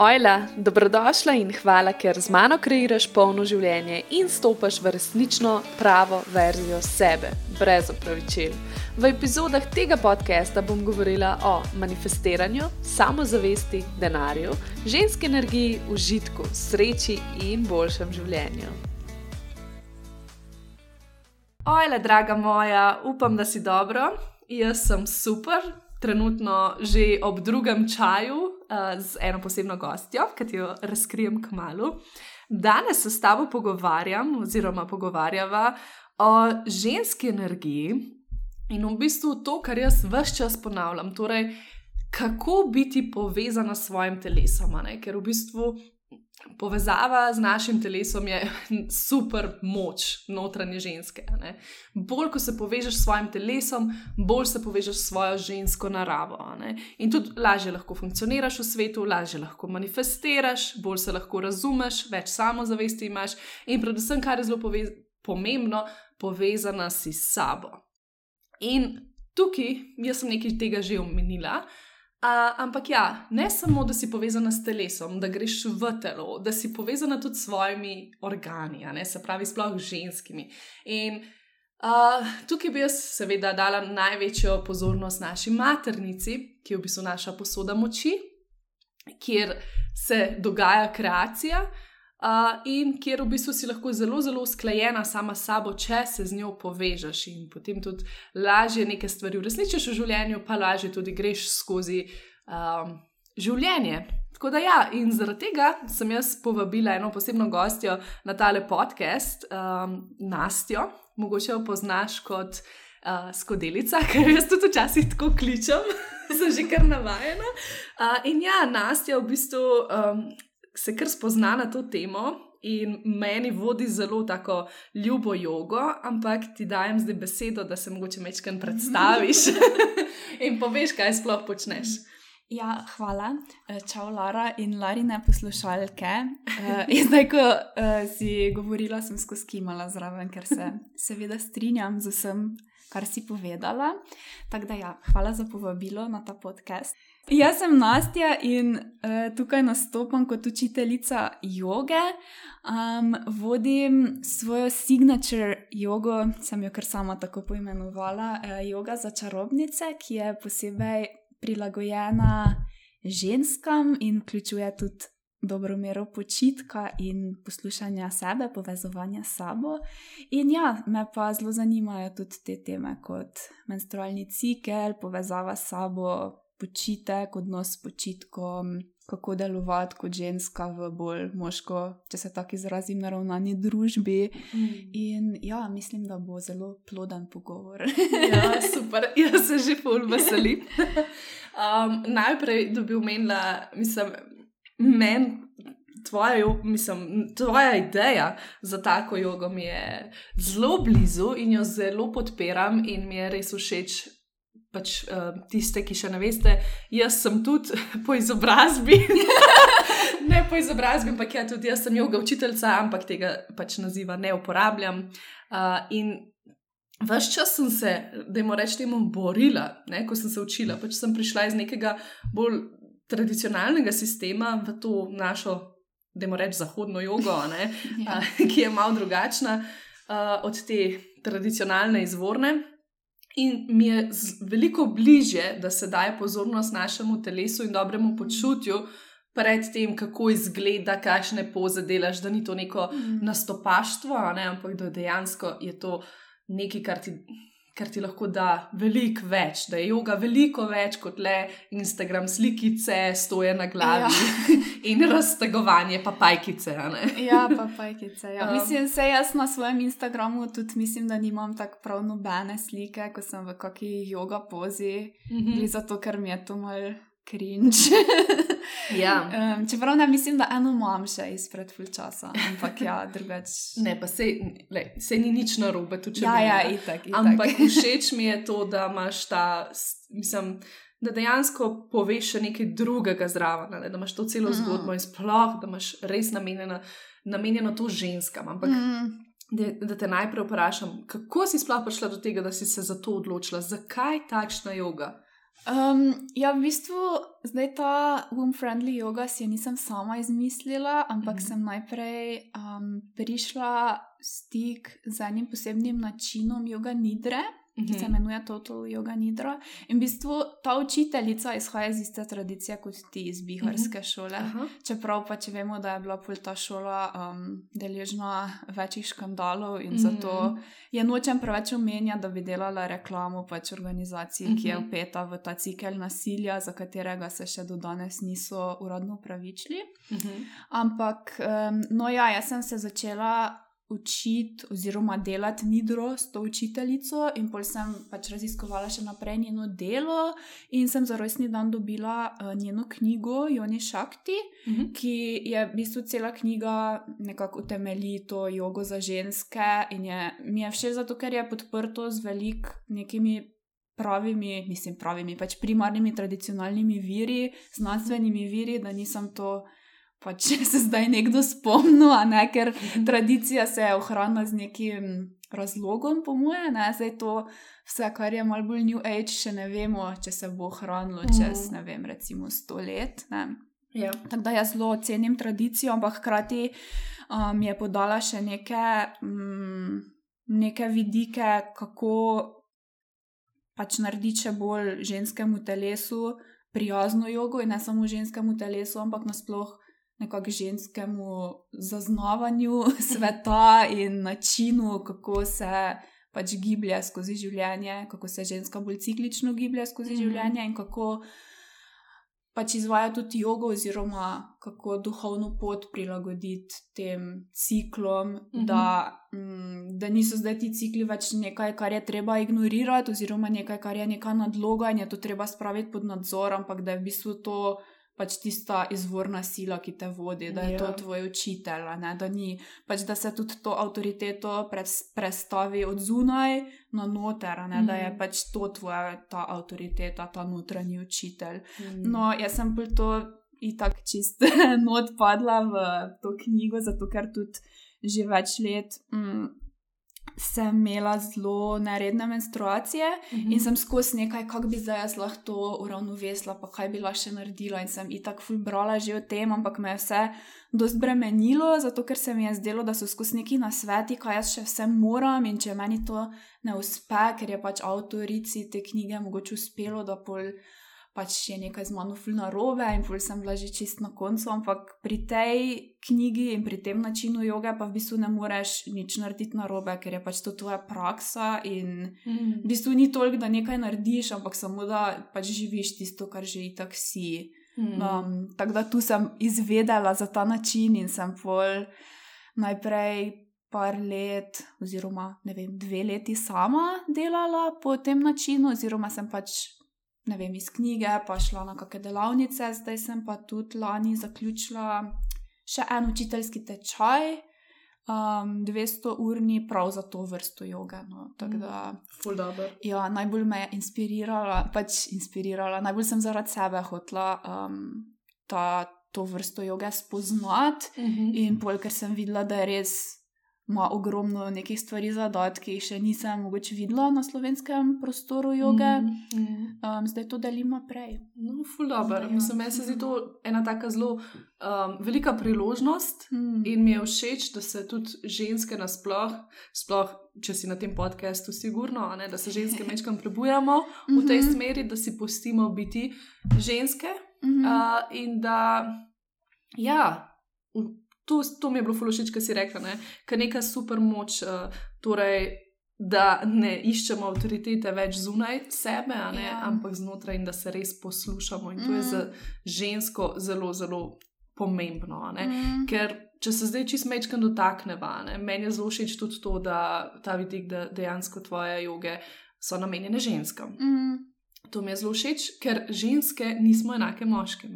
Ojla, dobrodošla in hvala, ker z mano kreiraš polno življenje in stopaš v resnično pravo verzijo sebe, brez opravičil. V epizodah tega podcasta bom govorila o manifestiranju, samozavesti, denarju, ženski energiji, užitku, sreči in boljšem življenju. Ojla, draga moja, upam, da si dobro. Jaz sem super, trenutno že ob drugem čaju uh, z eno posebno gostjo, ki jo razkrijem k malu. Danes se s tabo pogovarjam, oziroma pogovarjava o ženski energiji in v bistvu to, kar jaz vse čas ponavljam. Torej, kako biti povezana s svojim telesom, ker v bistvu Povezava z našim telesom je super moč notranje ženske. Ne? Bolj, ko se povežeš s svojim telesom, bolj se povežeš s svojo žensko naravo. Ne? In tudi lažje lahko funkcioniraš v svetu, lažje lahko manifestiraš, bolj se lahko razumeš, več samozavesti imaš in, predvsem, kar je zelo pomembno, povezana si s sabo. In tukaj, jaz sem nekaj tega že omenila. Uh, ampak ja, ne samo, da si povezana s telesom, da greš v telo, da si povezana tudi s svojimi organi, ne, se pravi, sploh ženskimi. In uh, tukaj bi jaz seveda dala največjo pozornost naši maternici, ki je v bistvu naša posoda moči, kjer se dogaja kreacija uh, in kjer v bistvu si lahko zelo, zelo usklajena sama s sabo, če se z njo povežeš in potem tudi lažje neke stvari uresničiš v življenju, pa lažje tudi greš skozi um, življenje. Tako da, ja, in zaradi tega sem jaz povabila eno posebno gostjo na tale podcast, um, Nastjo, mogoče jo poznaš kot uh, skodelica, ker jaz tudi včasih tako kličem, sem že kar navajena. Uh, in ja, Nastja v bistvu. Um, se kar spozna na to temo in meni vodi zelo tako ljubo jogo, ampak ti dajem zdaj besedo, da se mogoče mečkaj predstaviš in poveš, kaj sploh počneš. Ja, hvala. Eh, čau, Lara in Larine poslušalke. Uh, zdaj, ko uh, si govorila, sem skozi kimala zraven, ker se seveda strinjam z vsem, kar si povedala. Tako da, ja, hvala za povabilo na ta podcast. Jaz sem Nastja in uh, tukaj nastopam kot učiteljica joge. Um, vodim svojo signature jogo, sem jo kar sama tako poimenovala, uh, joga za čarobnice, ki je posebej prilagojena ženskam in vključuje tudi dobro mero počitka in poslušanja sebe, povezovanja s sabo. In ja, me pa zelo zanimajo tudi te teme kot menstrualni cikel, povezava s sabo počitek, odnos s počitkom, kako delovati kot ženska v bolj moško, če se tako izrazim, naravnani družbi. Mm. In ja, mislim, da bo zelo ploden pogovor. ja, super, jaz se že pol veselim. Um, najprej, da bi omenila, mislim, meni. Tvoja, mislim, tvoja ideja za tako jogo mi je zelo blizu in jo zelo podpiram, in mi je res všeč, pač uh, tiste, ki še ne veste, jaz sem tudi po izobrazbi. ne po izobrazbi, ampak ja, tudi jaz sem joga učiteljica, ampak tega pač naziva ne uporabljam. Uh, in vse čas sem se, da jim rečemo, borila, ne, ko sem se učila. Pač sem prišla iz nekega bolj tradicionalnega sistema v to našo, da jim rečemo, zahodno jogo, ne, ja. uh, ki je malo drugačna uh, od te tradicionalne izvorne. In mi je veliko bliže, da se daje pozornost našemu telesu in dobremu počutju, pred tem, kako izgleda, kakšne poze delaš, da ni to neko mm. nastopaštvo, ne, ampak da dejansko je to nekaj, kar ti ker ti lahko da veliko več, da je yoga veliko več kot le Instagram slikice, stoje na glavi ja. in raztegovanje papajkice. ja, papajkice. Ja. Um. Mislim, se jaz na svojem Instagramu tudi mislim, da nimam tako prav nobene slike, ko sem v kakšni yoga pozi, mm -hmm. zato ker mi je to mal cringe. Ja. Um, čeprav ne mislim, da eno imam še izpred full časa, ampak ja, drugač. Ne, pa se, le, se ni nič narobe, tu če ja, ja, itak, itak. Ampak všeč mi je to, da imaš ta, mislim, da dejansko poveš še nekaj drugega zraven, da imaš to celo mm. zgodbo in sploh, da imaš res namenjeno, namenjeno to ženskam. Ampak mm. da, da te najprej vprašam, kako si sploh prišla do tega, da si se za to odločila, zakaj takšna yoga? Um, ja, v bistvu zdaj ta home-friendly yoga si jo nisem sama izmislila, ampak mm -hmm. sem najprej um, prišla v stik z enim posebnim načinom yoga nidre ki se imenuje Total Yoga Nidra. In v bistvu ta učiteljica izhaja iz iste tradicije kot ti iz biharske šole. Aha. Čeprav pa če vemo, da je bila pol ta šola um, deležna večjih škandalov in zato je nočem preveč omenjati, da bi delala reklamo pač organizaciji, ki je upeta v ta cikel nasilja, za katerega se še do danes niso uradno upravičili. Ampak, um, no ja, jaz sem se začela učiti oziroma delati nidro s to učiteljico, in pol sem pač raziskovala še naprej njeno delo, in sem za rojstni dan dobila uh, njeno knjigo Joni Šakti, uh mhm. -huh. ki je v bistvu cela knjiga nekako utemelji to jogo za ženske. In je, mi je všeč zato, ker je podprto z velik nekimi. Pravimi, mislim, pravimi, pač primarnimi tradicionalnimi viri, znanstvenimi viri, da nisem to pa če se zdaj nekdo spomni, ne, ker mhm. tradicija se je ohranila z nekim razlogom, po moje, ne, zdaj to vse, kar je malo bolj New Age, še ne vemo, če se bo ohranilo čez, mhm. ne vem, recimo sto let. Ja. Tako da jaz zelo cenim tradicijo, ampak hkrati mi um, je podala še neke, um, neke vidike, kako pač narediti še bolj ženskemu telesu prijazno jogo in ne samo ženskemu telesu, ampak nasplošno nekako ženskemu zaznavanju sveta in načinu, kako se pač giblje skozi življenje, kako se ženska bolj ciklično giblje skozi mm. življenje in kako pač izvaja tudi jogo, oziroma kako duhovno pot prilagoditi tem ciklom, mm -hmm. da, mm, da niso zdaj ti cikli več nekaj, kar je treba ignorirati, oziroma nekaj, kar je neka nadloga in je to treba spraviti pod nadzor, ampak da je v bistvu to pač tista izvorna sila, ki te vodi, da je ja. to tvoj učitelj, ne? da ni pač da se tudi to avtoriteto predstavi od zunaj na noter, mm. da je mhm. pač to tvoja ta avtoriteta, ta notranji učitelj. Mm. No, jaz sem pa to itak čist not padla v to knjigo, zato ker tudi že več let. Mm, sem imela zelo neredne menstruacije mm -hmm. in sem skozi nekaj, kako bi zdaj jaz lahko to uravnovesila, pa kaj bi lahko še naredila. In sem itak fulbrala že o tem, ampak me je vse dosti bremenilo, zato ker se mi je zdelo, da so skozi neki nasveti, kaj jaz še vse moram in če meni to ne uspe, ker je pač avtorici te knjige mogoče uspelo, da pol pač je nekaj z mano fulno robe in pol sem bila že čist na koncu, ampak pri tej knjigi in pri tem načinu joge pa v bistvu ne moreš nič narediti na robe, ker je pač to tvoja praksa in mm. v bistvu ni toliko, da nekaj narediš, ampak samo da pač živiš tisto, kar že itak si. Mm. Um, tako da tu sem izvedela za ta način in sem pol najprej. Par let, oziroma ne vem, dve leti sama delala po tem načinu, oziroma sem pač ne vem, iz knjige, pa šla na kakšne delavnice, zdaj sem pa tudi lani zaključila še en učiteljski tečaj, um, 200-urni, prav za to vrsto joge. No, mm, ja, najbolj me je inspirirala, pač inspirirala, najbolj sem zaradi sebe hotla um, ta, to vrsto joge spoznati mm -hmm. in pol, ker sem videla, da je res ima ogromno nekih stvari za dati, ki jih še nisem mogoče videla na slovenskem prostoru joge. Mm, mm. Um, zdaj to delim naprej. No, ful dobro. Ja. Mislim, meni se zdi to ena tako zelo um, velika priložnost mm. in mi je všeč, da se tudi ženske nasploh, sploh če si na tem podkastu, sigurno, ne, da se ženske večkrat prebujamo v tej mhm. smeri, da si pustimo biti ženske mm -hmm. uh, in da. Ja, to, to mi je bilo fulošič, kar si rekla, ne? ker neka super moč, uh, torej, da ne iščemo avtoritete več zunaj sebe, ja. ampak znotraj in da se res poslušamo. In to mm. je za žensko zelo, zelo pomembno. Mm. Ker če se zdaj čist mečkam dotakneva, ne? meni je zelo všeč tudi to, da ta vidik, da dejansko tvoje joge so namenjene ženskam. Mm. To mi je zelo všeč, ker ženske nismo enake moškim.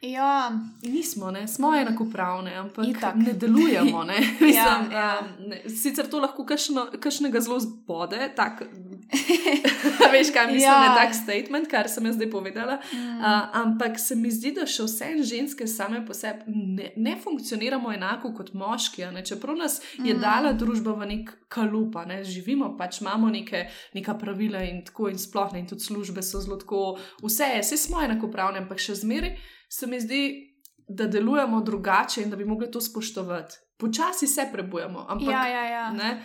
Ja, nismo, ne? smo enakopravne, ampak Itak. ne delujemo. Ne? Mislim, ja, ja. Um, ne. Sicer to lahko kakšnega zelo zbode, tak, Veš, kaj mislim Ja. na tak statement, kar sem jaz zdaj povedala. Mm. Uh, ampak se mi zdi, da še vse ženske same po sebi ne, ne funkcioniramo enako kot moški. Ne? Čeprav nas je Mm. dala družba v nek kalup, ne živimo, pač imamo neke, neka pravila in tako in sploh ne, in tudi službe so zelo tako, vse vse smo enakopravni, ampak še zmeraj se mi zdi, da delujemo drugače in da bi mogli to spoštovati. Počasi se prebujamo, ampak Ja, ja, ja. ne.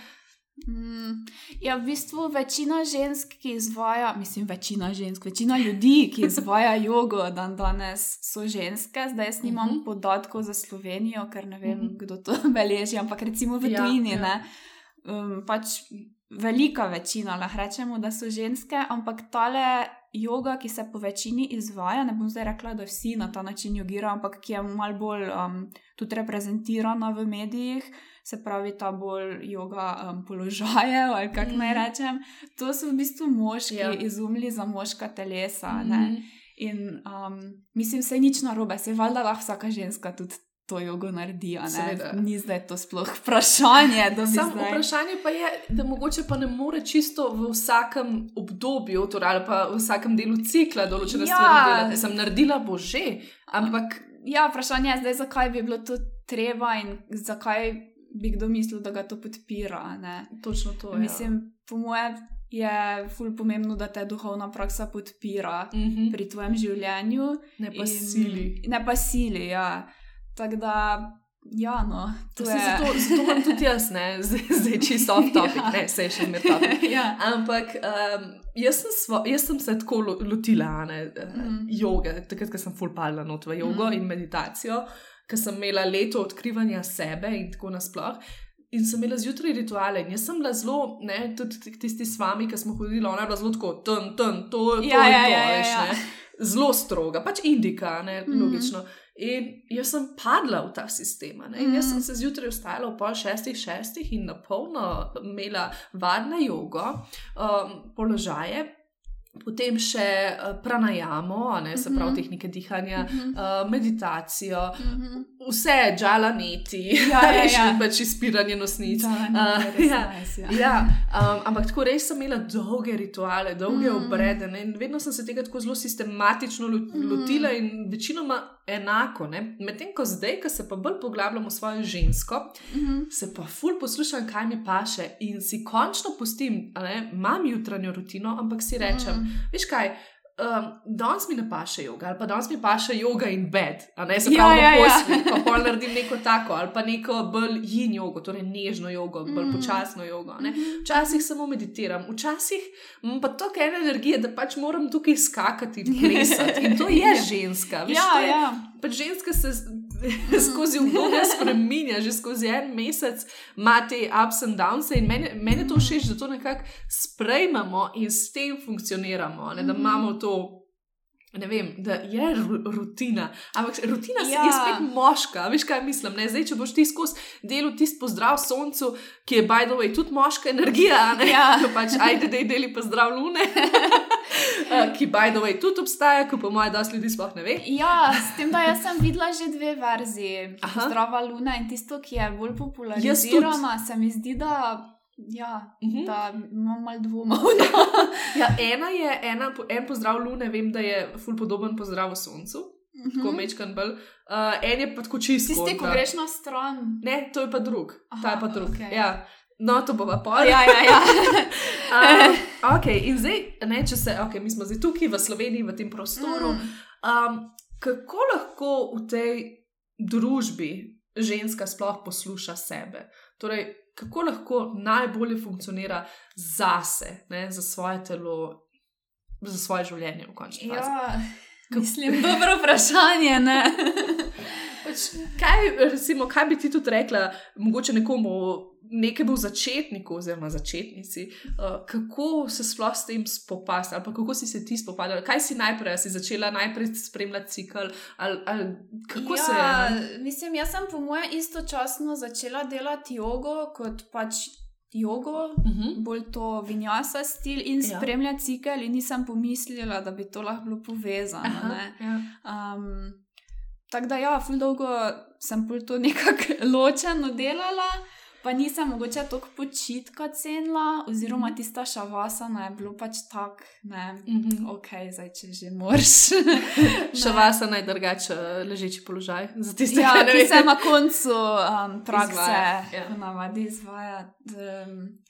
Mm, ja, v bistvu večina žensk, ki izvaja, mislim, večina žensk, večina ljudi, ki izvaja jogo dan danes, so ženske. Zdaj jaz nimam Mhm. podatkov za Slovenijo, ker ne vem, Mhm. kdo to beleži, ampak recimo v Ja, tujini, ja. ne. Um, pač velika večina, lahko rečemo, da so ženske, ampak tale joga, ki se po večini izvaja, ne bom zdaj rekla, da vsi na ta način jogirajo, ampak ki je mal bolj um, tudi reprezentirana v medijih, se pravi ta bolj joga um, položajev ali kako naj Mhm. rečem. To so v bistvu moški Ja. izumili za moška telesa. Ne? Mhm. In um, mislim, se nič narobe, se valjda lahko vsaka ženska tudi. To jogo naredi. Ni zdaj to sploh vprašanje. Samo zdaj... vprašanje pa je, da mogoče pa ne more čisto v vsakem obdobju, torej ali pa v vsakem delu cikla določene Ja. stvari delati. Sem naredila bo že, ampak Ja, vprašanje je zdaj, zakaj bi bilo to treba in zakaj bi kdo mislil, da ga to podpira. Ne? točno to je. Mislim, po mojem je ful pomembno, da te duhovna praksa podpira Mhm. pri tvojem življenju. Ne pa in- sili. Ne pa sili, ja. Tako da, ja, no, to To je. zato, zato imam tudi jaz, ne, zdaj, čisto off topic, Ja. ne, sej še med topic. ja. Ampak um, jaz, sem svo, jaz sem se tako lo- lotila ne, mm. joge, takrat, ko sem fulpala not v jogo mm. in meditacijo, ker sem imela leto odkrivanja sebe in tako nasploh. In sem imela zjutraj rituale, in jaz sem bila zelo, ne, tudi ti- tisti s vami, ki smo hodili, ona je bila zelo tako, ten, ten, to, to, Ja, in ja, to, ja, ja, veš, ja. ne. Zelo stroga, pač indika, ne, Mhm. logično. In jaz sem padla v ta sistem. In jaz sem Mhm. se zjutraj vstajala ob pol šestih, šestih in na polno imela varno jogo, um, položaje, potem še uh, pranajamo, ne, se pravi Mhm. tehnike dihanja, Mhm. uh, meditacijo, Mhm. Vse džalaneti, Ja, ja, ja. in pač izpiranje nosnic. Uh, ja. nice, ja. Ja, um, ampak tako res sem imela dolge rituale, dolge Mm. mm. obrede ne, in vedno sem se tega tako zelo sistematično Mm. lotila in večinoma enako. Medtem ko zdaj, ko se pa bolj poglabljam v svojo žensko, Mhm. se pa ful poslušam, kaj mi paše in si končno pustim, ne, imam jutranjo rutino, ampak si rečem, Mhm. veš kaj. Um, danes mi ne paše joga, ali pa danes mi paše joga in bed, a ne se Ja, pravi, ja, ja, ja. posli, pa pol naredim neko tako, ali pa neko bolj jin jogo, torej nežno jogo, bolj Mm. počasno jogo. Ne? Mhm. Včasih samo meditiram, včasih imam pa toliko ene energije, da pač moram tukaj skakati in plesati. In to je Ja. ženska. Veš, Ja, to je, ja. Pač ženska se skozi obdobje spremenja, že skozi en mesec ima te ups and downs. In meni, meni to všeč, da to nekako sprejmemo in s tem funkcioniramo. Ne, da Mhm. imamo to. Ne vem, da je ru- rutina, ampak rutina ja. Je spet moška. Veš, kaj mislim? Ne? Zdaj, če boš ti skozi delo tisti pozdrav soncu, ki je, by the way, tudi moška energija, a ne? Ja. pač ajde, da je deli pozdrav lune, Eh, ki, by the way, tudi obstaja, ko po mojem, da ljudi sploh ne ve. Ja, s tem, da jaz sem videla že dve verziji. Zdrava Luna in tisto, ki je bolj Jaz popularizirana, se mi zdi, da, ja, Mhm. da imam malo dvomov. Ja, ena je, ena, en pozdrav lune, vem, da je ful podoben pozdravu soncu, tako Mhm. mečkan bolj. Uh, en je pa tako čist. Tisti, ko greš na stran. Ne, to je pa drug. Ta je Aha, pa drug. okej. Ja. No, to bo pa pol. Ja, ja, ja. Um, okay, in zdaj, ne, če se, okay, mi smo zdaj tukaj v Sloveniji, v tem prostoru. Mm. Um, kako lahko v tej družbi ženska sploh posluša sebe? Torej, kako lahko najbolje funkcionira zase, ne, za svoje telo, za svoje življenje v končni fazi? Ja, mislim, dobro vprašanje. Pač, kaj, recimo, kaj bi ti tudi rekla, mogoče nekomu, nekemu začetniku, oziroma začetnici, uh, kako se sploh s tem spopasti, ali kako si se ti spopadala, kaj si najprej, si začela najprej spremljati cikl, ali, ali kako ja, se je. no? Mislim, jaz sem po mojem istočasno začela delati jogo kot pač jogo. Uh -huh. Bolj to vinjasa stil in Ja. spremljati cikel, in nisem pomislila, da bi to lahko bilo povezano. Aha, ja. Um, tako da, ja, ful dolgo sem pol to nekako ločeno delala, Pa nisem mogoče toliko počitka cenila, oziroma -hmm. tista šavasana je bilo pač tako, ne, mm -hmm. ok, zdaj če že moraš. šavasana je drugače ležeči položaj za tiste, ja, ki ne se na koncu um, prakse Izvaja, ja. navadi izvajati. Um,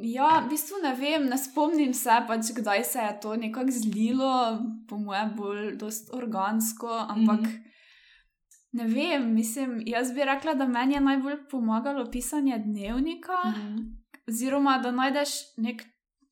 Ja, v bistvu ne vem, ne spomnim se, pač, kdaj se je to nekako zlilo, po mojem, bolj organsko, ampak mm -hmm. Ne vem, mislim, jaz bi rekla, da meni je najbolj pomagalo pisanje dnevnika, mm -hmm. oziroma da najdeš nek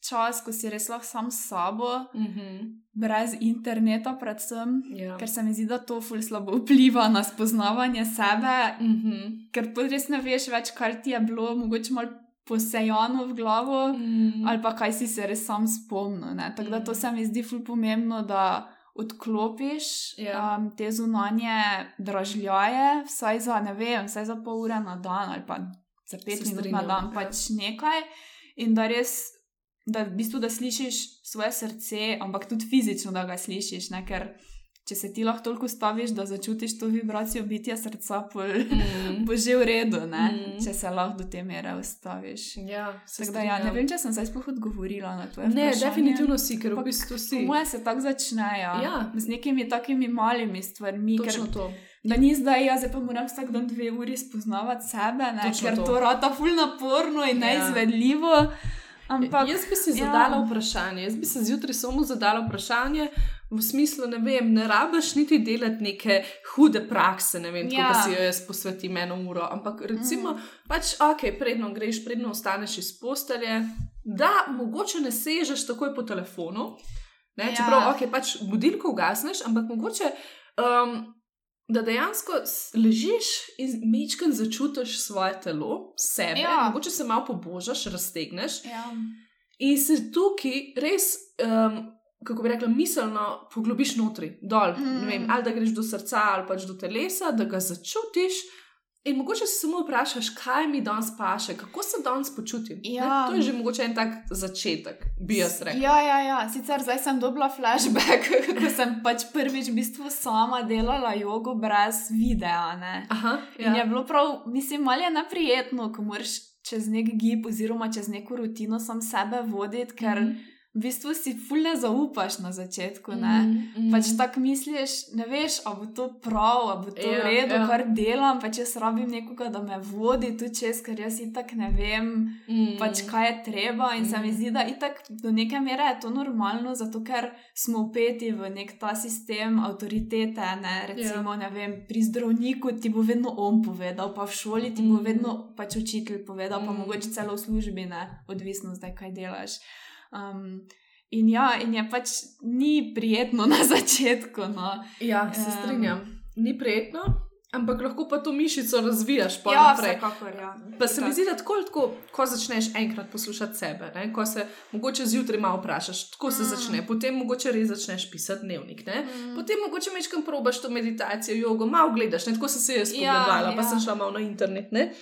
čas, ko si res lahko sam s sabo, mm -hmm. brez interneta, predvsem, ja. ker se mi zdi, da to ful slabo vpliva na spoznavanje sebe, mm -hmm. ker pa res ne veš več, kar ti je bilo, mogoče malo posejano v glavo, mm. ali pa kaj si se res sam spomnil. Tako da to mm. se mi zdi ful pomembno, da odklopiš yeah. Ja. um, te zunanje dražljaje, vsaj za ne vem, vsaj za pol ure na dan ali pa za pet se minut strinjam, na dan, ja. pač nekaj. In da res, da v bistvu da slišiš svoje srce, ampak tudi fizično, da ga slišiš, ne? ker če se ti lahko toliko staviš, da začutiš to vibracijo bitja srca, pol, mm. bo že v redu, mm. če se lahko do te mere ustaviš. Ja, da, ja, ne vem, če sem zdaj sploh odgovorila na to. Ne, vprašanje. definitivno si, ker v bistvu si. Moje se tako začnejo. Ja. Z nekimi takimi malimi stvarmi. Točno ker, to. Da ni zdaj, jaz pa moram vsak dan dve uri spoznavati sebe, ne, ker to, to rata ful naporno in ja. neizvedljivo. Ampak, jaz bi si ja. zadala vprašanje, jaz bi se zjutraj samo zadala vprašanje, v smislu, ne vem, ne rabiš niti delati neke hude prakse, ne vem, ja. kako si jo jaz posvetim eno uro. Ampak recimo, mm. pač, ok, predno greš, predno ostaneš iz postelje, da mogoče ne sežeš takoj po telefonu. Ne, ja. Čeprav, ok, pač budilko ugasneš, ampak mogoče. Um, Da dejansko ležiš in mečkaj začutiš svoje telo, sebe, ja. mogoče se malo pobožaš, raztegneš. Ja. In se tukaj res um, kako bi rekla, miselno poglobiš notri, dol. Mm. Vem, ali da greš do srca ali pač do telesa, da ga začutiš. In mogoče se samo vprašaš, kaj mi danes paše, kako se danes počutim. Ja. To je že mogoče en tak začetek, bi jaz rekel. Ja, ja, ja. Sicer zdaj sem dobila flashback, ko sem pač prvič v bistvu sama delala jogo brez videa. Aha, ja. In je bilo prav, mislim, malo je neprijetno, ko moraš čez nek gib oziroma čez neko rutino sam sebe voditi, ker. Mm v bistvu si fulne zaupaš na začetku. Mm, mm. Pač tako misliš, ne veš, ali bo to prav, ali bo to v ja, redu, ja. kar delam. Pač jaz rabim nekoga, da me vodi tu čez, ker jaz itak ne vem, mm. pač kaj je treba. In mm. se mi mm. zdi, da itak do neke mere je to normalno, zato ker smo upeti v nek ta sistem avtoritete. Ne? Recimo, ja. ne vem, pri zdravniku ti bo vedno on povedal, pa v šoli ti mm. bo vedno pač učitelj povedal, mm. pa mogoče celo v službi, ne? odvisno zdaj, kaj delaš. Um, in ja, in je pač ni prijetno na začetku. No. Ja, se strinjam. Um, ni prijetno, ampak lahko pa to mišico razvijaš. Pa, ja, vsekakor, ja. pa se mi zdi, da tako, tako, ko začneš enkrat poslušati sebe, ne? ko se mogoče zjutraj malo vprašaš, tako se mm. začne, potem mogoče res začneš pisati dnevnik, mm. potem mogoče mečkam probaš to meditacijo, jogo, malo gledaš, ne? tako se je jaz pogledala, ja, pa ja. sem šla malo na internet. Ne?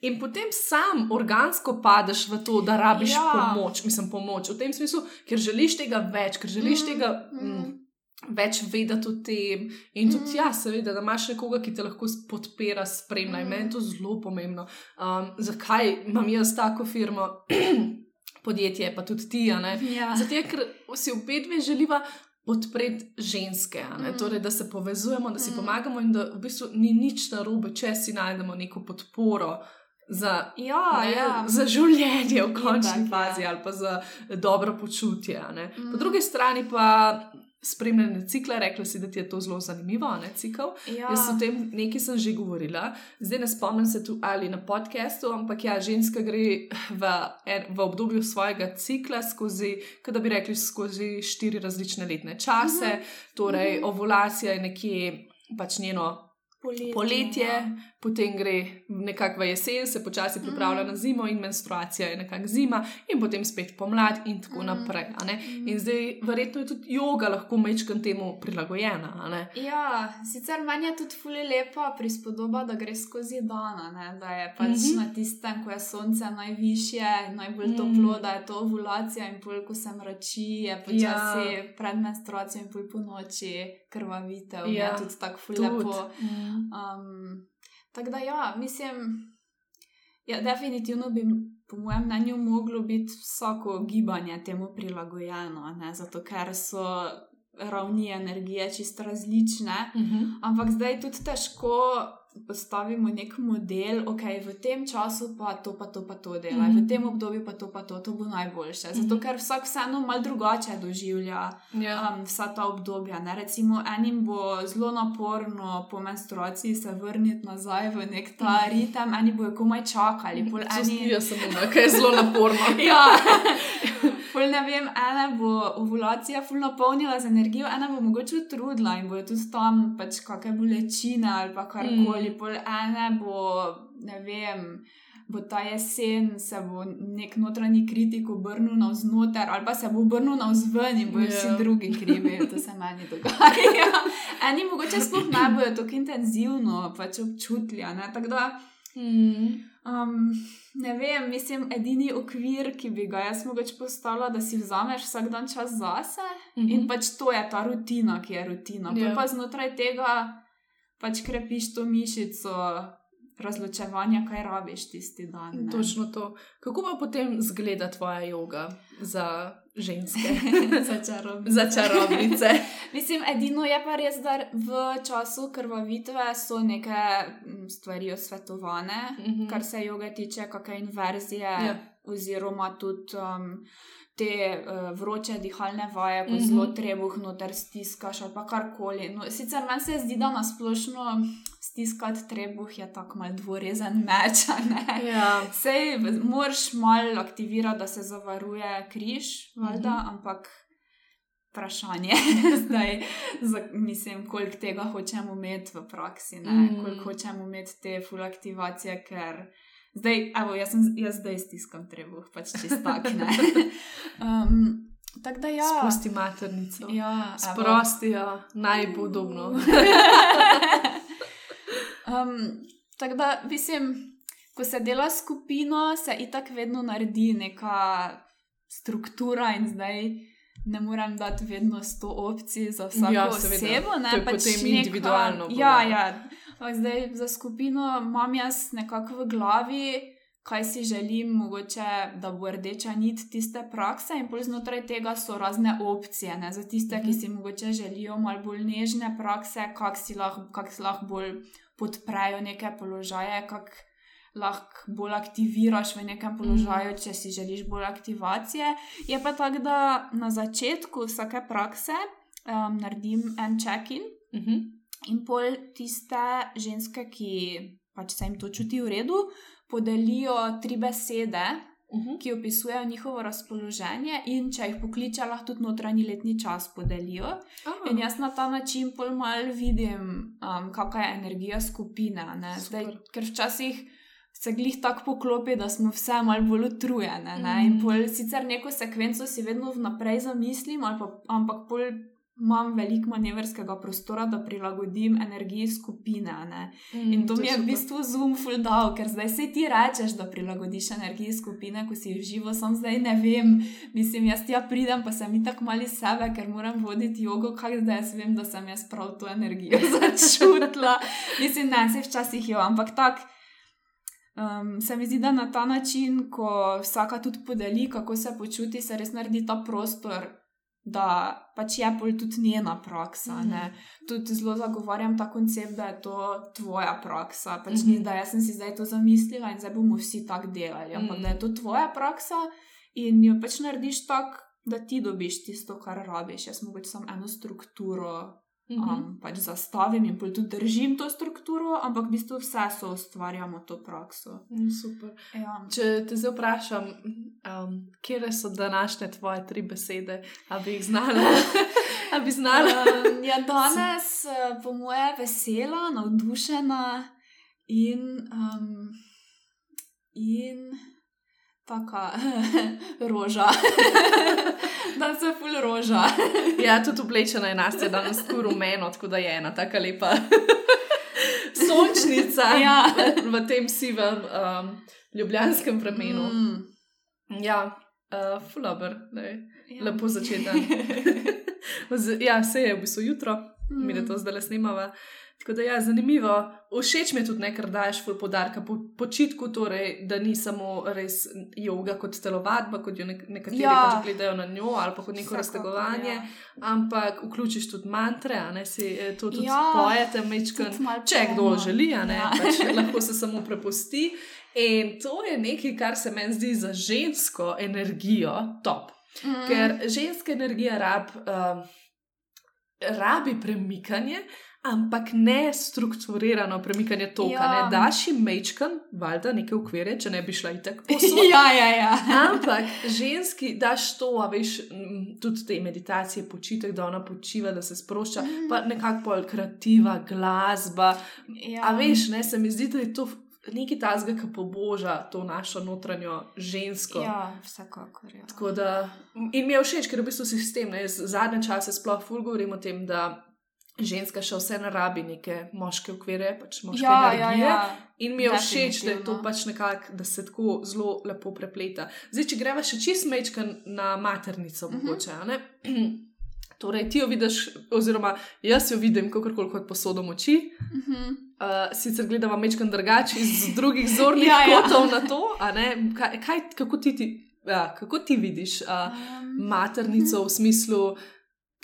In potem sam organsko padeš v to, da rabiš ja. pomoč, mislim, pomoč v tem smislu, ker želiš tega več, ker želiš mm, tega mm. Mm, več vedeti o tem. In tudi, mm. ja, seveda, da imaš nekoga, ki te lahko podpira, spremlja. Mm. Meni je to zelo pomembno. Um, zakaj imam jaz tako firmo? Podjetje, pa tudi ti, ja. zato ker si v petve želiva podpreti ženske, mm. torej, da se povezujemo, da si mm. pomagamo, in da v bistvu ni nič narobe, če si najdemo neko podporo za, ja, ne, ja. za življenje v končni tak, fazi ja. ali pa za dobro počutje. Mm. Po drugi strani pa spremljanje cikla, rekla si, da ti je to zelo zanimivo, ne cikl. Ja. Jaz o tem nekaj sem že govorila, zdaj ne spomnim se tu ali na podkastu, ampak ja, ženska gre v, en, v obdobju svojega cikla skozi, da bi rekli, skozi štiri različne letne čase, -hmm. torej -hmm. ovulacija je nekje pač njeno poletje, poletje ja. Potem gre nekako v jesen, se počasi pripravlja mm. na zimo, in menstruacija je nekako zima, in potem spet pomlad, in tako mm. naprej. Mm. In zdaj, verjetno je tudi yoga lahko mečkam temu prilagojena. Ja, sicer meni je tudi fully lepa prispodoba, da gre skozi dan, da je pač mm -hmm. na tistem, ko je sonce najvišje, najbolj mm. toplo, da je to ovulacija, in pol, ko se mrači, je počasi ja. pred menstruacijo in pol po noči krvavitev. Ja, tudi tako fully lepo. Mm. Um, tako da, ja, mislim, Ja, definitivno bi, po mojem mnenju, moglo biti vsako gibanje temu prilagojeno, ne? zato ker so ravni energije čisto različne. Uh -huh. Ampak zdaj je tudi težko postavimo nek model, ok, v tem času pa to, pa to, pa to delaj, mm Mhm. -hmm. v tem obdobju pa to, pa to, to bo najboljše. Zato, Mhm. ker vsak vseeno malo drugače doživlja Ja. um, vsa ta obdobja. Ne? Recimo, enim bo zelo naporno po menstruaciji se vrniti nazaj v nek ta ritem, eni bojo komaj čakali, eni. Jaz sem ona, ki je zelo naporna. Ja, Ful ne vem, ena bo ovulacija ful napolnila z energijo, ena bo mogoče utrudila in bojo tudi tam pač kakšne bolečine ali pa karkoli. Mm. Pol ene bo, ne vem, bo ta jesen se bo nek notranji kritik obrnil navznoter ali pa se bo obrnil navzven in bojo yeah. vsi Ja. drugi krivi, to se meni dogaja. Eni mogoče sploh ne bojo tako intenzivno pač občutili, tako da. Mm. Um, ne vem, mislim, edini okvir, ki bi ga jaz mogoče postavila, da si vzameš vsak dan čas zase mm -hmm. in pač to je ta rutina, ki je rutina. Ja. Yeah. Pa znotraj tega pač krepiš to mišico razločevanja, kaj rabiš tisti dan. ne. Točno to. Kako pa potem zgleda tvoja joga za ženske, Za čarobnice. za čarobnice? Mislim, edino je pa res, da v času krvavitve so neke mm, stvari osvetovane, Mhm. kar se joge tiče, kakšne inverzije, Ja. oziroma tudi um, te uh, vroče dihalne vaje, ko mm -hmm. zelo trebuh noter stiskaš ali karkoli. No, sicer meni se zdi, da nasplošno stiskati trebuh je tako mal dvorezen meč, ne. Ja. Sej moraš malo aktivirati, da se zavaruje križ, valjda, mm -hmm. ampak vprašanje zdaj, za, mislim, koliko tega hočemo imeti v praksi, ne? Mm. Mm. koliko hočemo imeti te full aktivacije, ker zdaj, evo, jaz, sem, jaz zdaj stiskam trebuh, pač čist tak. Um, tako da ja. Spusti maternico. Ja, evo. Sprosti jo, naj bo udobno. Um, tako da, mislim, ko se dela skupino, se itak vedno naredi neka struktura, in zdaj ne morem dati vedno sto opcij za vsako Ja, ja, seveda. osebo. Ne, To je pač potem individualno bolj, Ja, ja. Ampak Zdaj za skupino imam jaz nekako v glavi. Kaj si želim, mogoče, da bo rdeča nit tiste prakse, in pol znotraj tega so razne opcije. Ne? Za tiste, ki Mhm. si mogoče želijo malo bolj nežne prakse, kako si lahko kak lahko bolj podprejo neke položaje, kako lahko bolj aktiviraš v nekem položaju, če si želiš bolj aktivacije. Je pa tako, da na začetku vsake prakse um, naredim en check-in Mhm. In pol tiste ženske, ki pač se jim to čuti v redu, podelijo tri besede. Mhm. Ki opisujejo njihovo razpoloženje, in če jih pokliče, lahko tudi notranji letni čas podelijo. Ah, In jaz na ta način pol mal vidim, um, kakšna je energija skupine. Zdaj, ker včasih se glih tako poklopi, da smo vse malo bolj utrujene. Ne? In Mhm. pol sicer neko sekvenco si vedno vnaprej zamislim, pa, ampak pol imam veliko manevrskega prostora, da prilagodim energiji skupine. mm, In to mi je v super. bistvu zoom full dal, ker zdaj se ti rečeš, da prilagodiš energiji skupine, ko si v živo, sam zdaj ne vem. Mislim, jaz tja pridem, pa sem tako mali sebe, ker moram voditi jogo, kaj zdaj jaz vem, da sem jaz prav to energijo začutila. Mislim, ne, se včasih jo, ampak tako. Um, se mi zdi, da na ta način, ko vsaka tudi podeli, kako se počuti, se res naredi ta prostor, da pač je pol tudi njena praksa. Mhm. Mm. Tudi zelo zagovarjam ta koncept, da je to tvoja praksa. Pač mm Mhm. -hmm. ni, da jaz sem si zdaj to zamislila in zdaj bomo vsi tako delali, ampak Mhm. da je to tvoja praksa in jo pač narediš tako, da ti dobiš tisto, kar rabiš. Jaz mogoče samo eno strukturo Um, pač zastavim in pol tudi držim to strukturo, ampak v bistvu vse so ustvarjamo to prakso. Mm, Super. Ja. Če te zdaj vprašam, um, kje so današnje tvoje tri besede, da bi jih znala? Bi znala? Um, ja, danes, eh, po moje, vesela, navdušena in, um, in taka roža. da se ful roža. Ja, tudi oblečena je nas, je danes tako rumeno, tako da je ena taka lepa sončnica Ja. v tem sivem um, ljubljanskem vremenu. Mm. Ja, uh, fulaber, ja. lepo začeti dan. Z- ja, se je v bistvu jutro, Mm. mi da to zdaj le snimava. Tako da je ja, zanimivo. Všeč mi je tudi, ne, ker daješ ful podarka po počitku, torej, da ni samo res yoga kot telovadba, kot jo nek nekateri Ja. pač gledajo na njo, ali pa kot neko raztegovanje, ja. ampak vključiš tudi mantre, ne si eh, to tudi Ja, pojete, mečkan. tudi Če kdo želi, ne, Ja. pač lahko se samo prepusti. In to je nekaj, kar se meni zdi za žensko energijo top. Mm. Ker ženska energija rab, uh, rabi premikanje, ampak ne strukturirano premikanje toka. Ja. Ne daš jim mečkan, valjda neke ukvirje, če ne bi šla itak ja, ja, ja. Ampak ženski daš to, a veš, mm, tudi te meditacije, počitek, da ona počiva, da se sprošča, Mhm. pa nekako pol kreativa, glasba. ja. A veš, ne, se mi zdi, da je to nekaj tazga, ki poboža to našo notranjo žensko. Ja, vsekakor. Ja. Tako Da, in mi je všeč, ker je v bistvu sistem. Ne, zadnje čase sploh ful govorim o tem, da ženska še vse ne rabi neke moške okvire, pač moške Ja, ja, energije. ja. In mi je všeč, da je to pač nekako, da se tako zelo lepo prepleta. Zdaj, če greva še čist mečka na maternico, Mhm. mogoče. a ne? Torej, ti jo vidiš, oziroma jaz jo vidim, kako kot posodo moči. Mhm. Uh, sicer gledamo mečkam drugače iz drugih zornih Ja, ja, ja. kotov na to, a ne? Kaj, kaj, kako, ti, ti, ja, kako ti vidiš uh, maternico v smislu,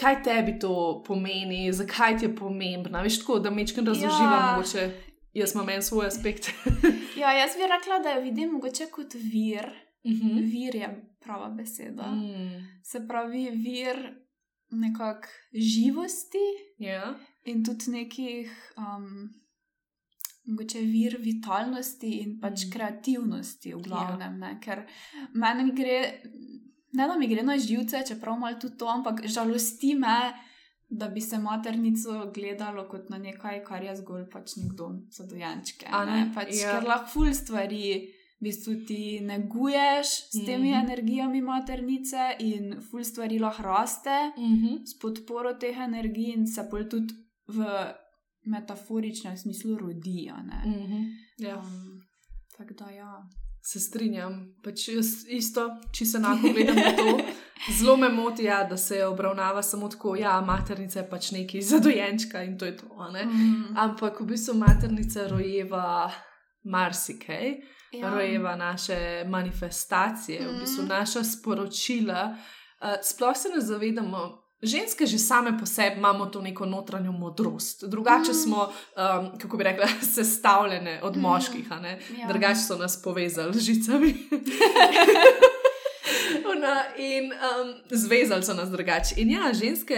kaj tebi to pomeni, zakaj ti je pomembna? Veš, tako da mečkam razloživa, Ja. mogoče jaz imam en svoj aspekt. ja, jaz bi rekla, da jo vidim mogoče kot vir. Mhm. Vir je prava beseda. Mm, Se pravi, vir nekak živosti ja. in tudi nekih, um, mogoče vir vitalnosti in pač Mm. kreativnosti, v glavnem. Ne? Ker meni gre, ne da mi gre na živce, čeprav malo tudi to, ampak žalosti me. Da bi se maternico gledalo kot na nekaj, kar je zgolj pač nek dom za dojenčke. Ne? ne? Pač, Ja. Ker lahko ful stvari v bistvu ti neguješ s temi Mhm. energijami maternice in ful stvari lahko raste Mhm. s podporo teh energij in se pol tudi v metaforičnem smislu rodi. a ne. Mhm. Ja. Um, Tako da ja. Se strinjam, pač isto, če se enako gledam na to. Zelo me moti, ja, da se obravnava samo tako, ja, maternica je pač nekaj za dojenčka in to je to. ne. Mm, Ampak v bistvu maternica rojeva marsikaj, ja. rojeva naše manifestacije, v bistvu Mhm. naša sporočila. Uh, sploh se ne zavedamo. Ženske že same po sebi imamo to neko notranjo modrost. Drugače Mhm. smo, um, kako bi rekla, sestavljene od Mhm. moških? Ja. Drugače so nas povezali z žicami. Ona, in um, zvezali so nas drugače. In ja, ženske,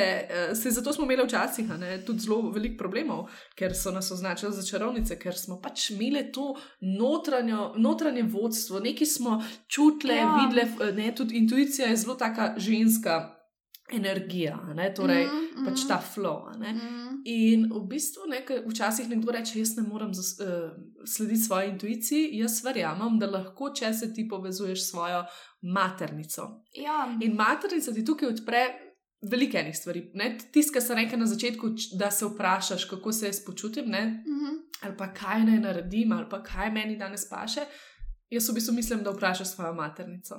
uh, se zato smo imeli včasih ne, tudi zelo veliko problemov, ker so nas označili za čarovnice, ker smo pač imeli to notranjo, notranje vodstvo, nekaj smo čutile, Ja. ja. videle, ne, tudi intuicija je zelo taka ženska energija, ne, torej Mhm, mm, pač mhm. ta flow. ne. Mm, In v bistvu nekaj, včasih nekdo reče, jaz ne morem zas, uh, slediti svoji intuiciji, jaz verjamem, da lahko, če se ti povezuješ s svojo maternico. Ja, In maternica ti tukaj odpre veliko enih stvari. ne. Tisto, kar sem rekel na začetku, da se vprašaš, kako se jaz počutim, ne? mhm. ali pa kaj naj naredim, ali pa kaj meni danes paše. Jaz v bistvu mislim, da vprašaš svojo maternico.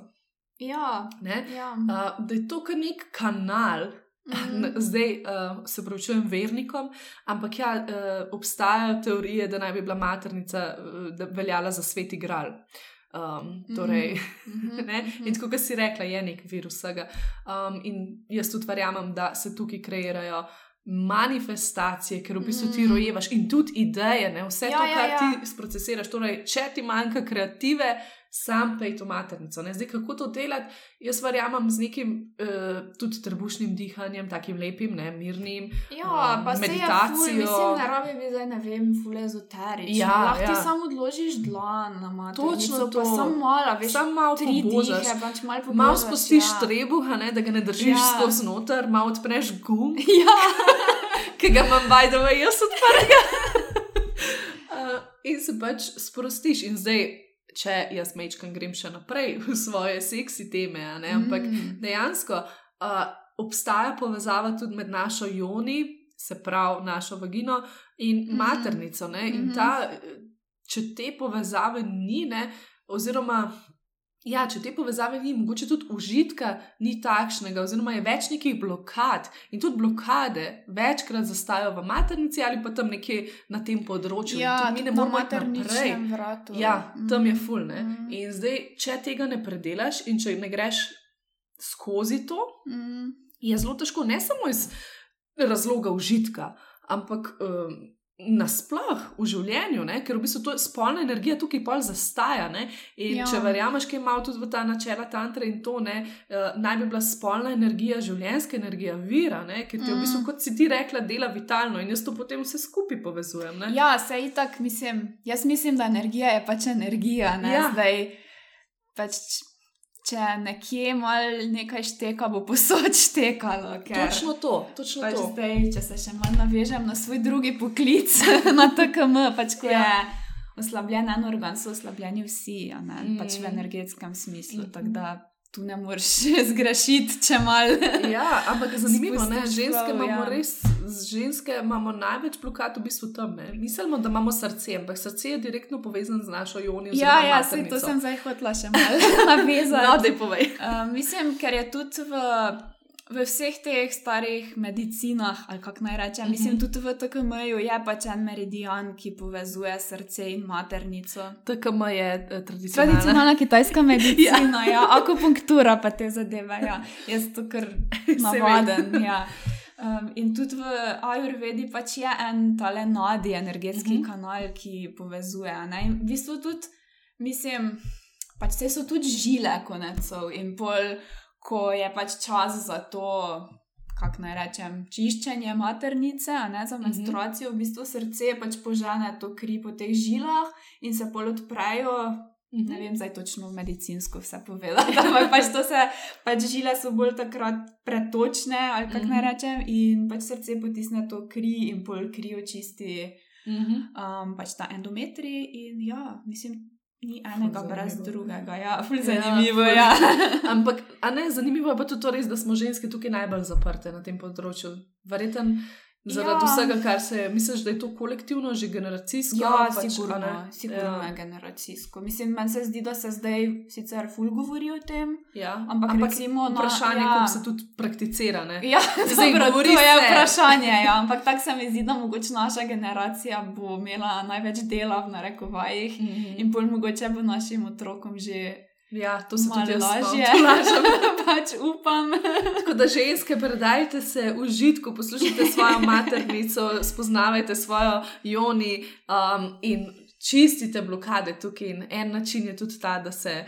Ja, Ne? ja. Uh, da je to kar nek kanal, Mhm. N- Zdaj uh, se pravčujem vernikom, ampak ja, uh, obstajajo teorije, da naj bi bila maternica uh, veljala za sveti gral. Um, torej, Mhm, ne? mhm. In tako, kot si rekla, je nek vir vsega. Um, in jaz tudi verjamem, da se tukaj kreirajo manifestacije, ker v bistvu ti Mm. rojevaš in tudi ideje, ne? vse Ja, to, ja, kar ja. ti sprocesiraš. Torej, če ti manjka kreative, sam pej to maternico. Ne? Zdaj, kako to delati, jaz verjamem z nekim uh, tudi trebušnim dihanjem, takim lepim, ne, mirnim. Ja, um, pa se je ful, meditacijo. mislim, ne rabi biti zdaj, ne vem, ful ezoterično. Ja, Lahko ja. ti samo odložiš dlan na maternico, Točno to. samo malo, veš, Sam malo tri pobožaš. dihe, pač malo pobožaš. Malo spustiš ja. trebuha, ne, da ga ne držiš Ja. ja. skozi noter, malo odpreš gum, Ja, ki ga imam bajdova jaz odprtega. uh, in se pač sprostiš. In zdaj, če jaz mečkam, grem še naprej v svoje seksi teme, ampak Mm. dejansko uh, obstaja povezava tudi med našo joni, se pravi našo vagino in Mhm. maternico. Ne? In Mhm. ta, če te povezave ni, ne, oziroma Ja, če te povezave ni, mogoče tudi užitka ni takšnega, oziroma je več nekih blokad. In tudi blokade večkrat zastajajo v maternici ali pa tam nekje na tem področju. Ja, mi ne tudi moremo naprej. materničnem vratu. Ja, tam je Mm. ful. Ne? Mm. In zdaj, če tega ne predelaš in če ne greš skozi to, Mm. je zelo težko, ne samo iz razloga užitka, ampak um, nasploh v življenju, ne? ker v bistvu to spolna energija tukaj pol zastaja. Ne? In ja. Če verjameš, kaj ima tudi v ta načela tantra in to, ne, uh, naj bi bila spolna energija, življenjska energija, vira, ne? ker te v bistvu, Mm. kot si ti rekla, dela vitalno in jaz to potem vse skupaj povezujem. Ne? Ja, se itak mislim. Jaz mislim, da energija je pač energija. Ne? Ja. Zdaj, pač, če nekje mal nekaj šteka, bo posod štekalo. Točno to, točno Pač to. zdaj, če se še malo navežem na svoj drugi poklic, na TKM, pač ko Ja. je oslabljen en organ, so oslabljeni vsi, mm. pač v Mm. energetskem smislu. Mm. Tako da tu ne moreš zgrešiti, če mal. Ja, ampak zanimivo je, Spustiš ženske prav, imamo ja. res, ženske imamo največ blokad v bistvu tam. Ne? Mislimo, da imamo srce, ampak srce je direktno povezano z našo jonijo. Ja, ja, sej, to sem zdaj hotla še malo navezati. No, da povej. Uh, mislim, ker je tudi v, v vseh teh starih medicinah, ali kako naj rečem, mm -hmm. mislim, Mhm. tudi v TKM-ju je pač en meridian, ki povezuje srce in maternico. TKM je eh, tradicionalna. Tradicionalna kitajska medicina, ja. ja, akupunktura pa te zadeve. Ja. Jaz to kar navaden. Ja. Um, in tudi v Ajurvedi pač je en tale nadi energetski mm -hmm. kanal, ki povezuje. Ne? In v bistvu tudi, mislim, pač vse so tudi žile konecov in pol, ko je pač čas za to. Kako naj rečem, čiščenje maternice, a ne za Mhm. menstruacijo, v bistvu srce pač požene to kri po teh žilah in se pol odprejo Mhm. Ne vem, zdaj točno medicinsko vse povedati, ampak pač to se, pač žile so bolj takrat pretočne, ali kako naj Mhm. rečem, in pač srce potisne to kri in pol kri očisti Mhm. um, pač ta endometri. In ja, mislim, ni enega Ful brez drugega. Ja, Ja, zanimivo je. Ja, Ampak, a ne, zanimivo je pa tudi to res, da smo ženske tukaj najbolj zaprte na tem področju. Verjetno zaradi Ja. vsega, kar se je, misliš, da je to kolektivno, že generacijsko. ja pač, sigurno, sigurno Ja. je generacijsko. Mislim, meni se zdi, da se zdaj sicer ful govori o tem. Ja. Ampak Ampak recimo na- vprašanje, ja. kako se tudi prakticira. Ne? Ja, Zdaj, dobro, govori to je se. vprašanje. Ja. Ampak tako se mi zdi, da mogoče naša generacija bo imela največ dela v narekovajih Mhm. in bolj mogoče bo našim otrokom že Ja, to se malo tudi lažje. lažem. pač upam. Tako da ženske, predajte se užitku, poslušajte svojo maternico, spoznavajte svojo joni um, in čistite blokade tukaj. In en način je tudi ta, da, se,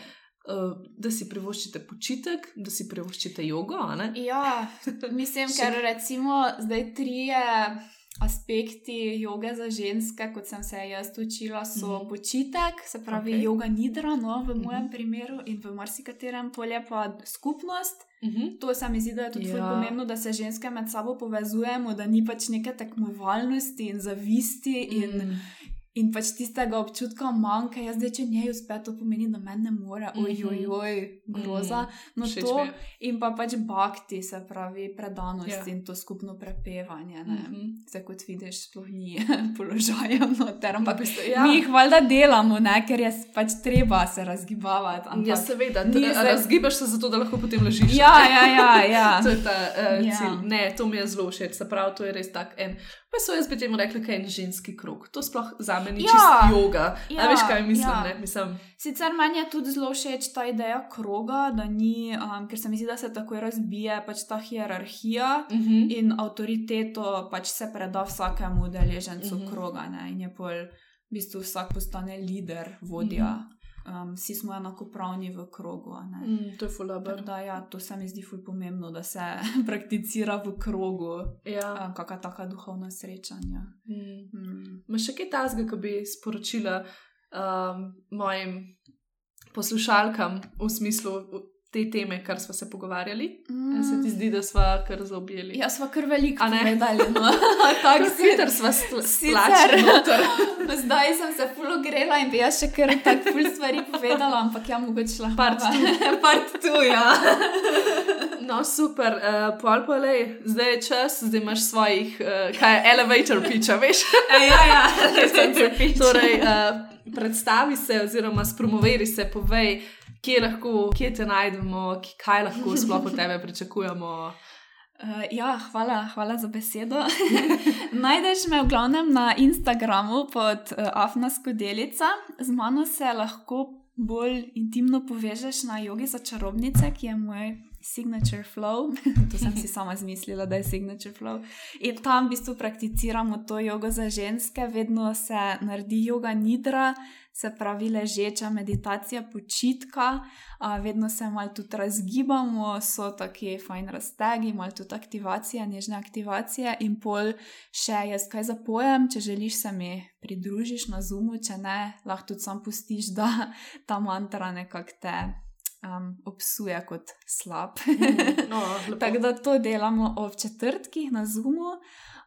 uh, da si privoščite počitek, da si privoščite jogo. Ja, mislim, ker recimo zdaj trije. Aspekti joge za ženske, kot sem se jaz učila, so mm Mhm. -hmm. počitek, se pravi, okay. yoga nidra, no, v mojem mm Mhm. -hmm. primeru, in v marsikaterem polje pa skupnost, Mhm. To se mi zdi, da je tudi Ja. ja. pomembno, da se ženske med sabo povezujemo, da ni pač neke tekmovalnosti in zavisti in, Mm. In pač tistega občutka manjka. Jaz zdaj, če njej uspe, to pomeni, da meni ne more, Mhm. ojoj, groza. No, Všeč to in pa pač bakti, se pravi predanost Ja. ja. in to skupno prepevanje. Ne? Mhm. Zdaj, kot vidiš, sploh ni položajev noter, ampak ja. mi jih valjda delamo, ne? ker je pač treba se razgibavati. Ampak... Ja, seveda, ni zdaj- razgibaš se zato, da lahko potem ležiš. Ja, ja, ja. ja. To je ta uh, Ja. cilj. Ne, to mi je zelo všeč, se pravi, to je res tak en. Pa so jaz bi temu rekli, kaj je en ženski krog. To sploh za me ni Ja. čist yoga. Ja. Ja, veš, kaj mislim, ja. ne? Mislim, Sicer meni je tudi zelo všeč ta ideja kroga, da ni, um, ker se mi zdi, da se tako razbije pač ta hierarhija uh -huh. in avtoriteto pač se preda vsakemu udeležencu Mhm. kroga. Ne? In je pol v bistvu vsak postane lider, vodja. Mhm. Um, vsi smo enakopravni v krogu. mm, to je fulaber. Tako Da, ja, to se mi zdi ful pomembno, da se prakticira v krogu, Ja. um, kakšna taka duhovna srečanja. Mm. Mm. Še kaj tasga, ko bi sporočila um, mojim poslušalkam v smislu te teme, kar smo se pogovarjali? Mm. Se ti zdi, da smo kar zaobjeli? Ja, sva kar veliko ne? povedali. No. tako Tako hiter smo noter. Zdaj sem se ful ogrela in bi jaz še kar tako ful stvari povedala, ampak ja, mogoče lahko. Part two. Part tu, ja. No, super, uh, pol pa le, zdaj je čas, zdaj imaš svojih, uh, kaj je elevator pitch, a veš? E, ja, ja, elevator pitch. torej, uh, predstavi se, oziroma spromoveri se, povej, kje, lahko, kje te najdemo, kaj lahko sploh od tebe pričakujemo. Uh, ja, hvala, hvala za besedo. Najdeš me v glavnem na Instagramu pod uh, Afnasko delica. Z mano se lahko bolj intimno povežeš na jogi za čarobnice, ki je moj signature flow. to sem si sama zmislila, da je signature flow. In tam v bistvu prakticiramo to jogo za ženske, vedno se naredi yoga nidra, se pravi ležeča meditacija, počitka, vedno se malo tudi razgibamo, so taki fajn raztegi, malo tudi aktivacije, nežne aktivacije in pol še jaz kaj zapojem, če želiš se mi pridružiš na zumu, če ne, lahko tudi sam pustiš, da ta mantra nekako te. Um, obsuje kot slab. No, Tako da to delamo ob četrtkih na Zumu.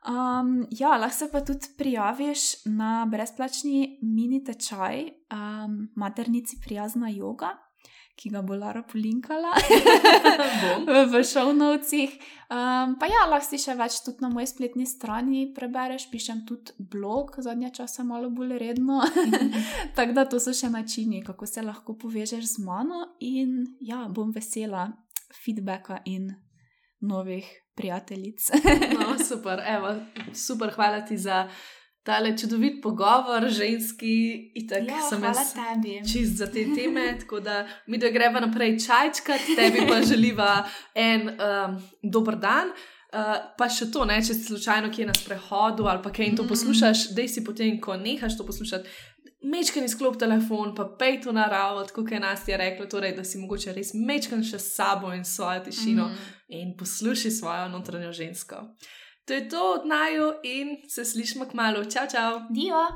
Um, ja, lahko se pa tudi prijaviš na brezplačni mini tečaj um, Maternici prijazna yoga, ki ga bo Lara polinkala bom. v, v šovnovcih. Um, pa ja, lahko si še več tudi na moji spletni strani prebereš, pišem tudi blog, zadnje čase malo bolj redno. Tako da to so še načini, kako se lahko povežeš z mano in ja, bom vesela feedbacka in novih prijateljic. No, super, Evo, super, hvala ti za tale čudovit pogovor, ženski. Itak, ja, sem hvala jaz tebi. čist za te teme, tako da mi da greva naprej čajčkat, tebi pa želiva en um, dober dan. Uh, pa še to, ne, če si slučajno kje na sprehodu ali pa kaj in to Mhm. poslušaš, da si potem, ko nehaš to poslušati, mečken izklop telefon, pa pej to naravo, tako kot je nas je rekla, torej, da si mogoče res mečken še s sabo in svojo tišino Mhm. in poslušaj svojo notranjo žensko. To je to od naju in se slišimo k malu. Čau, čau! Dio!